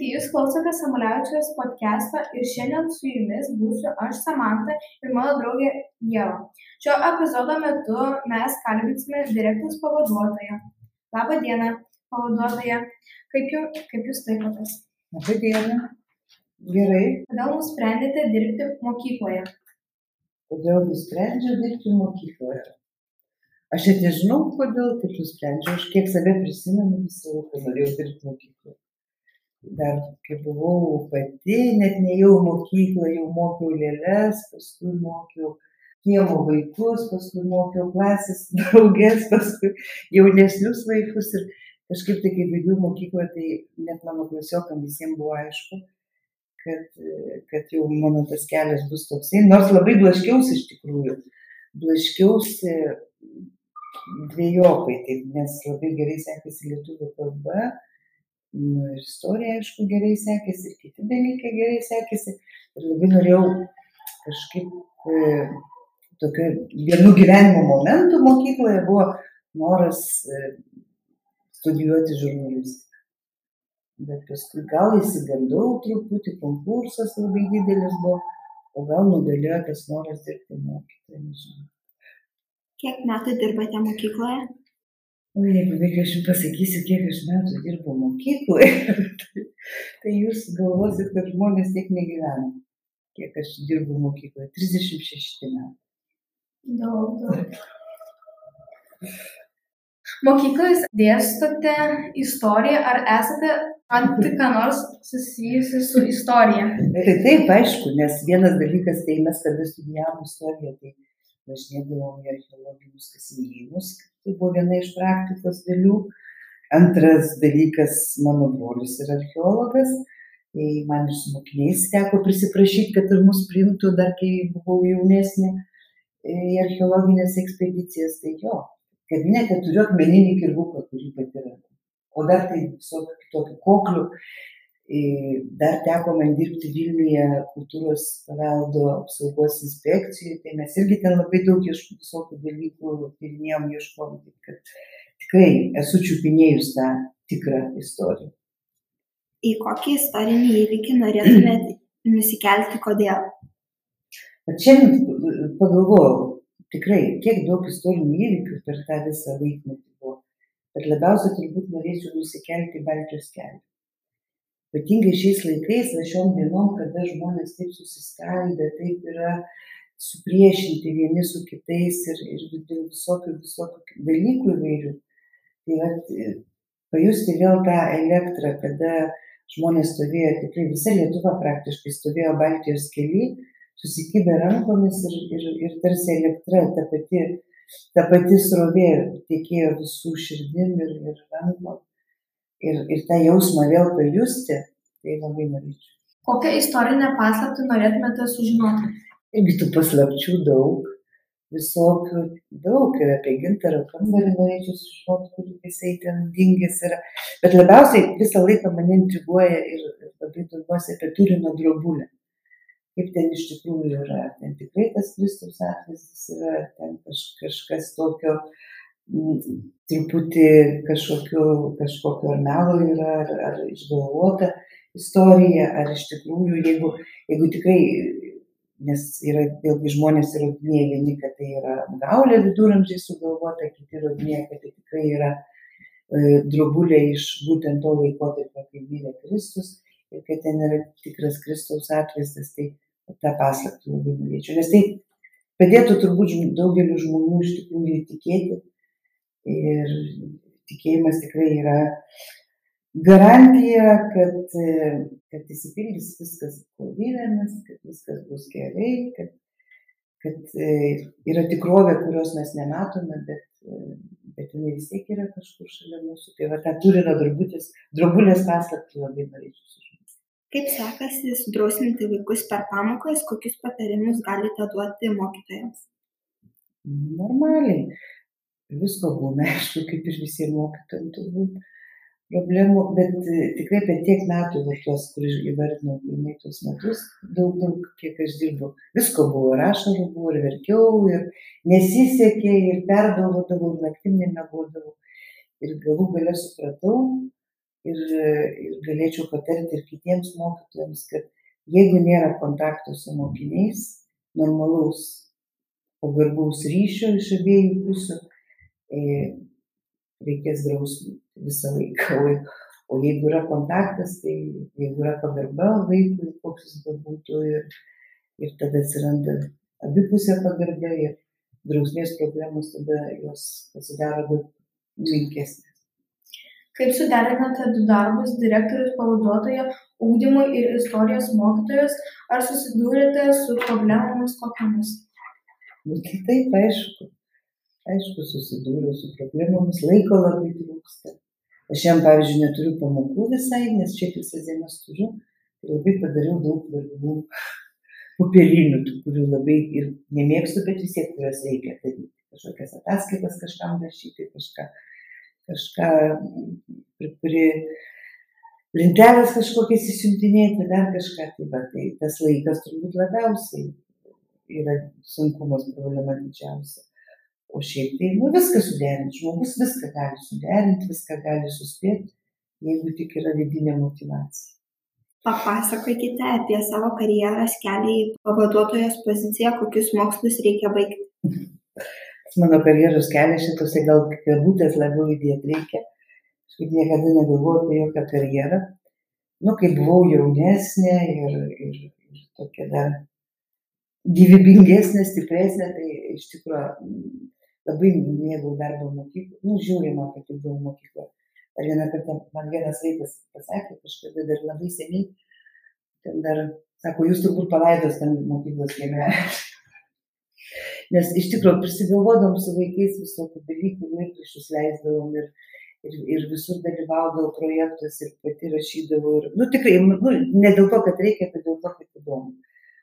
Sveiki, jūs klausote Samulevičiaus podcast'o ir šiandien su jumis būsiu aš Samanta ir mano draugė Jeva. Šio epizodo metu mes kalbinsime direktorius pavaduotoją. Labą dieną, pavaduotoja. Kaip, jų, kaip jūs laikotės? Labą dieną. Gerai. Kodėl nusprendėte dirbti mokykloje? Kodėl nusprendžiau dirbti mokykloje? Aš net nežinau, kodėl taip nusprendžiau. Aš kiek save prisimenu, visą laiką norėjau dirbti mokykloje dar kai buvau pati, net nejau mokyklą, jau mokiau lėlės, paskui mokiau kiemo vaikus, paskui mokiau klasės draugės, paskui jaunesnius vaikus ir kažkaip tai, kai baigiau mokyklą, tai net mano klasiokam visiems buvo aišku, kad, kad jau mano tas kelias bus toksai, nors labai blaškiausi iš tikrųjų, blaškiausi dviejopai, taip, nes labai gerai sekėsi lietuvių kalba, nu, ir istorija, aišku, gerai sekėsi, ir kiti dalykai gerai sekėsi. Ir labai norėjau kažkaip e, tokio vienu gyvenimo momentu mokykloje buvo noras e, studijuoti žurnalistiką. Bet paskui gal įsigandau truputį, konkursas labai didelis buvo, o gal nugalėjo tas noras dirbti mokytoją, nežinau. Kiek metų dirbate mokykloje? O jeigu vėliau aš jums pasakysiu, kiek aš metų dirbu mokykloje, tai, tai jūs galvosit, kad žmonės tiek negyvena. Kiek aš dirbu mokykloje? 36 metai. Daug, daug. Mokykloje dėstote istoriją, ar esate ant ką nors susijusi su istorija? Tai taip, aišku, nes vienas dalykas, tai mes kada studijavom istoriją, tai važinėdavom į archeologinius kasinėjimus, buvo viena iš praktikos dalių. Antras dalykas, mano brolis yra archeologas, tai man ir su mokiniais teko prisiprašyti, kad ir mus priimtų dar kai buvau jaunesnė į archeologinės ekspedicijas, tai jo, kabinete turiu akmeninį kirvuką, kurį pati radau. O dar tai visokių kitokių koklių, Dar teko man dirbti Vilniuje kultūros paveldo apsaugos inspekcijoje, tai mes irgi ten labai daug ieškų visokių dalykų tyrinėjom, ieškom, kad tikrai esu čiupinėjus tą tikrą istoriją. Į kokį istorinį įvykį norėtumėte nusikelti, kodėl? Bet šiandien pagalvojau, tikrai, kiek daug istorinių įvykių per tą visą laikmetį buvo. Bet labiausiai turbūt norėčiau nusikelti Baltijos kelią ypatingai šiais laikais šiom dienom kada žmonės taip susiskaldę taip yra supriešinti vieni su kitais ir, ir dėl visokių, visokių dalykų įvairių. Tai vat, pajusti vėl tą elektrą, kada žmonės stovėjo, tikrai visa Lietuva praktiškai stovėjo Baltijos keli, susikibę rankomis ir, ir, ir tarsi elektra, ta pati, ta pati srovė tekėjo visų širdim ir, ir rankom ir, ir tą jausmą vėl pajusti, tai labai norėčiau. Kokią istorinę paslaptį norėtumėte sužinoti? Irgi tų paslapčių daug, visokių daug ir apie gintaro kambarį norėčiau sužinoti, kur jisai ten dingęs yra. Bet labiausiai visą laiką mane intriguoja ir labai domiuosi apie turino drobulę. Kaip ten iš tikrųjų yra. Ten tikrai tas Kristaus atvaizdas yra, ten kaž, kažkas tokio, uh, truputį kažkokiu, kažkokio ar melo yra, ar, ar išgalvota istorija, ar iš tikrųjų, jeigu, jeigu tikrai, nes yra, vėlgi žmonės įrodinėja vieni, kad tai yra gaulė viduramžiai sugalvota, kiti įrodinėja, kad tai tikrai yra e, drobulė iš būtent to laikotarpio, kai mirė Kristus ir kad ten yra tikras Kristaus atvaizdas, tai tą paslaptį labai norėčiau. Nes tai padėtų turbūt daugeliu žmonių iš tikrųjų tikėti Ir tikėjimas tikrai yra garantija, kad, kad įsipildys viskas, ko vyrėmės, kad viskas bus gerai, kad, kad yra tikrovė, kurios mes nematome, bet, bet jinai vis tiek yra kažkur šalia mūsų. Tai va tą turino drobulės, paslaptį labai norėčiau sužinoti. Kaip sekasi sudrausminti vaikus per pamokas, kokius patarimus galite duoti mokytojams? Normaliai visko būna, aišku, kaip ir visiems mokytojams turbūt problemų, bet e, tikrai per tiek metų, va, tuos, kur įvardinau pirmai tuos metus, daug, daug, kiek aš dirbu, visko buvo, ir ašarų buvo, ir verkiau, ir nesisekė, ir pergalvodavau, ir naktim nemiegodavau. Ir galų galę supratau, ir, ir galėčiau patarti ir kitiems mokytojams, kad jeigu nėra kontakto su mokiniais, normalaus pagarbaus ryšio iš abiejų pusių, e, reikės drausti visą laiką. O, jeigu yra kontaktas, tai jeigu yra pagarba vaikui, koks jis bebūtų, ir, ir tada atsiranda abipusė pagarba ir drausmės problemos, tada jos pasidaro daug menkesnės. Kaip suderinate du darbus - direktoriaus pavaduotojo ugdymui ir istorijos mokytojos, ar susidūrėte su problemomis kokiamis? Nu, tai taip, aišku. Aišku, susidūriau su problemomis, laiko labai trūksta. Aš jam, pavyzdžiui, neturiu pamokų visai, nes šiaip visas dienas turiu. Labai padariau daug darbų popierinių, kurių labai ir nemėgstu, bet vis tiek kurias reikia daryti. Kažkokias ataskaitas kažkam rašyti, kažką kažką pri lentelės kažkokias įsiuntinėti, dar kažką. Tai, va, tai tas laikas turbūt labiausiai yra sunkumas problema didžiausia. O šiaip tai, nu, viską suderinti, žmogus viską gali suderinti, viską gali suspėti, jeigu tik yra vidinė motivacija. Papasakokite apie savo karjeros kelią į pavaduotojos poziciją, kokius mokslus reikia baigti. mano karjeros kelias šitose gal kabutės labiau įdėti reikia. Aš niekada negalvojau apie jokią karjerą. Nu, kai buvau jaunesnė ir, ir, ir tokia dar gyvybingesnė, stipresnė, tai iš tikrųjų labai mėgau darbą mokyklą. Nu, kad tik buvau mokykla. Ar vieną kartą man vienas vaikas pasakė, kažkada dar labai seniai, ten dar, sako, jūs turbūt palaidos ten mokyklos kieme. Nes iš tikrųjų prisigalvodom su vaikais visokių dalykų, laikraščius leisdavom ir, ir, ir visur dalyvaudavau projektuose ir pati rašydavau. Ir, nu tikrai, nu, ne dėl to, kad reikia, bet dėl to, kad įdomu.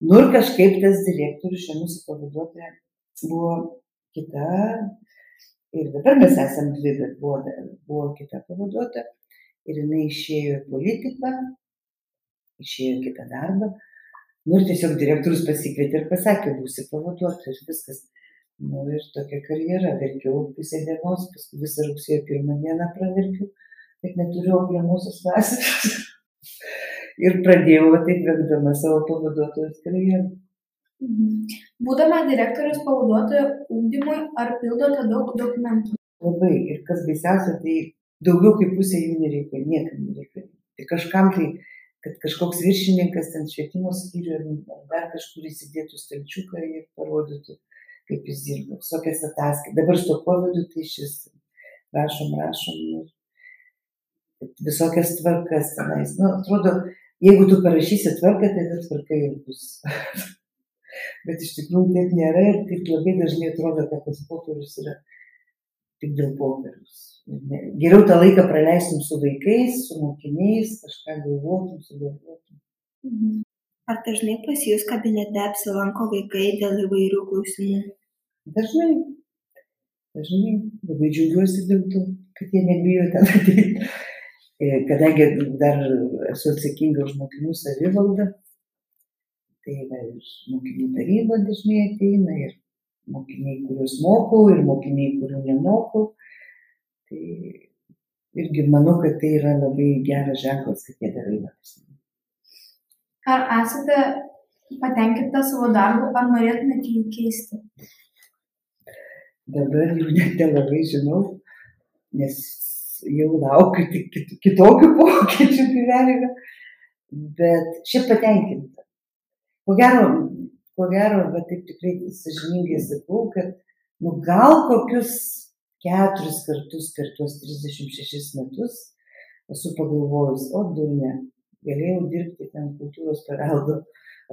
Nu ir kažkaip tas direktorius, šią mūsų pavaduotoja, buvo kita. Ir dabar mes esame dvi, bet buvo, buvo kita pavaduotoja. Ir jinai išėjo į politiką, išėjo į kitą darbą. Nu ir tiesiog direktorius pasikvietė ir pasakė, būsi pavaduotojas ir viskas. Nu ir tokia karjera, verkiau pusę dienos, paskui visą rugsėjo pirmą dieną praverkiau, bet neturėjau pirmosios klasės. ir pradėjau taip vekdama savo pavaduotojos karjerą. Mhm. Būdama direktorius pavaduotojo ūkdymui, ar pildote daug dokumentų? Labai. Ir kas baisiausia, tai daugiau kaip pusė jų nereikia, niekam nereikia. Tai kažkam tai kad kažkoks viršininkas ten švietimo skyrių ar dar kažkur įsidėtų stalčiuką ir parodytų, kaip jis dirba. Visokias ataskaitas. Dabar su to kovidu tai šis rašom, rašom ir visokias tvarkas tenais. Nu, atrodo, jeigu tu parašysi tvarką, tai ta tvarka ir bus. Bet iš tikrųjų taip nėra ir taip labai dažnai atrodo, kad tas popierius yra tik dėl popieriaus. Geriau tą laiką praleistum su vaikais, su mokiniais, kažką galvotum, sugalvotum. Mhm. Ar dažnai pas jūs kabinete apsilanko vaikai dėl įvairių klausimų? Dažnai. Dažnai. Labai džiaugiuosi dėl to, kad jie nebijo ten ateiti. E, kadangi dar esu atsakinga už mokinių savivaldą, tai va, ir mokinių taryba dažnai ateina, ir mokiniai, kuriuos mokau, ir mokiniai, kurių nemokau. Tai irgi manau, kad tai yra labai geras ženklas, kad jie dar eina pas mane. Ar esate patenkinta savo darbu, ar norėtumėte jį keisti? Dabar jau net nelabai žinau, nes jau laukiu tik kitokių pokyčių gyvenime, bet šiaip patenkinta. Ko gero, ko gero, bet taip tikrai sažiningai sakau, kad nu, gal kokius keturis kartus per tuos 36 metus esu pagalvojus, o durne, galėjau dirbti ten kultūros paveldo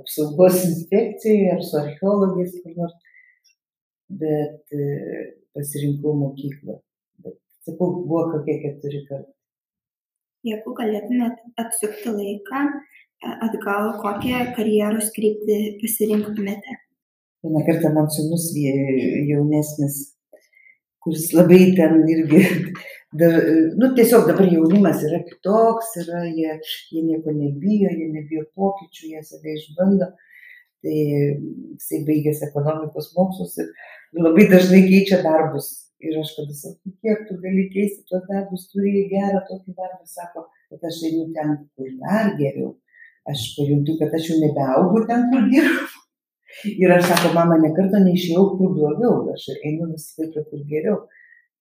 apsaugos inspekcijoje ar su archeologais kur nors, bet e, pasirinkau mokyklą. Bet, sakau, buvo kokie keturi kartai. Jeigu galėtumėt atsukti laiką atgal, kokią karjeros kryptį pasirinktumėte? Vieną kartą man sunus jaunesnis kuris labai ten irgi, da, nu tiesiog dabar jaunimas yra kitoks, yra, jie, jie nieko nebijo, jie nebijo pokyčių, jie save išbando. Tai jisai baigęs ekonomikos mokslus ir labai dažnai keičia darbus. Ir aš kada sakau, kiek tu gali keisti tuos darbus, turi gerą tokį darbą, sako, kad aš einu ten, kur dar geriau. Aš pajuntu, kad aš jau nebeaugu ten, kur dirbu. Ir aš sako, mama, nekarto neišėjau, kur blogiau, aš einu visą laiką, kur geriau.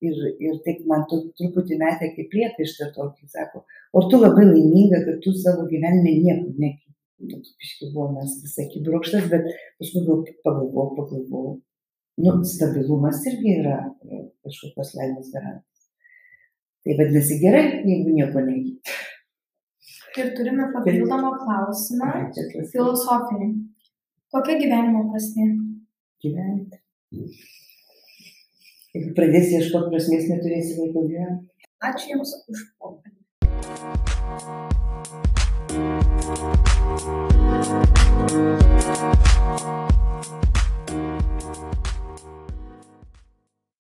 Ir, ir taip man tu, truputį metė kaip priekaištą tokį, sako, o tu labai laiminga, kad tu savo gyvenime niekur nekei. Piški buvo mes visai kibrokštas, bet paskui pagalvojau, pagalvojau, nu, stabilumas irgi yra e, kažkokios laimės garantas. Tai vadinasi gerai, jeigu nieko neįgyti. Ir turime papildomą klausimą, filosofinį. Kokia gyvenimo prasmė? Gyventi. Jeigu pradėsi ieškoti prasmės, neturėsi laiko gyventi. Ačiū Jums už pokalbį.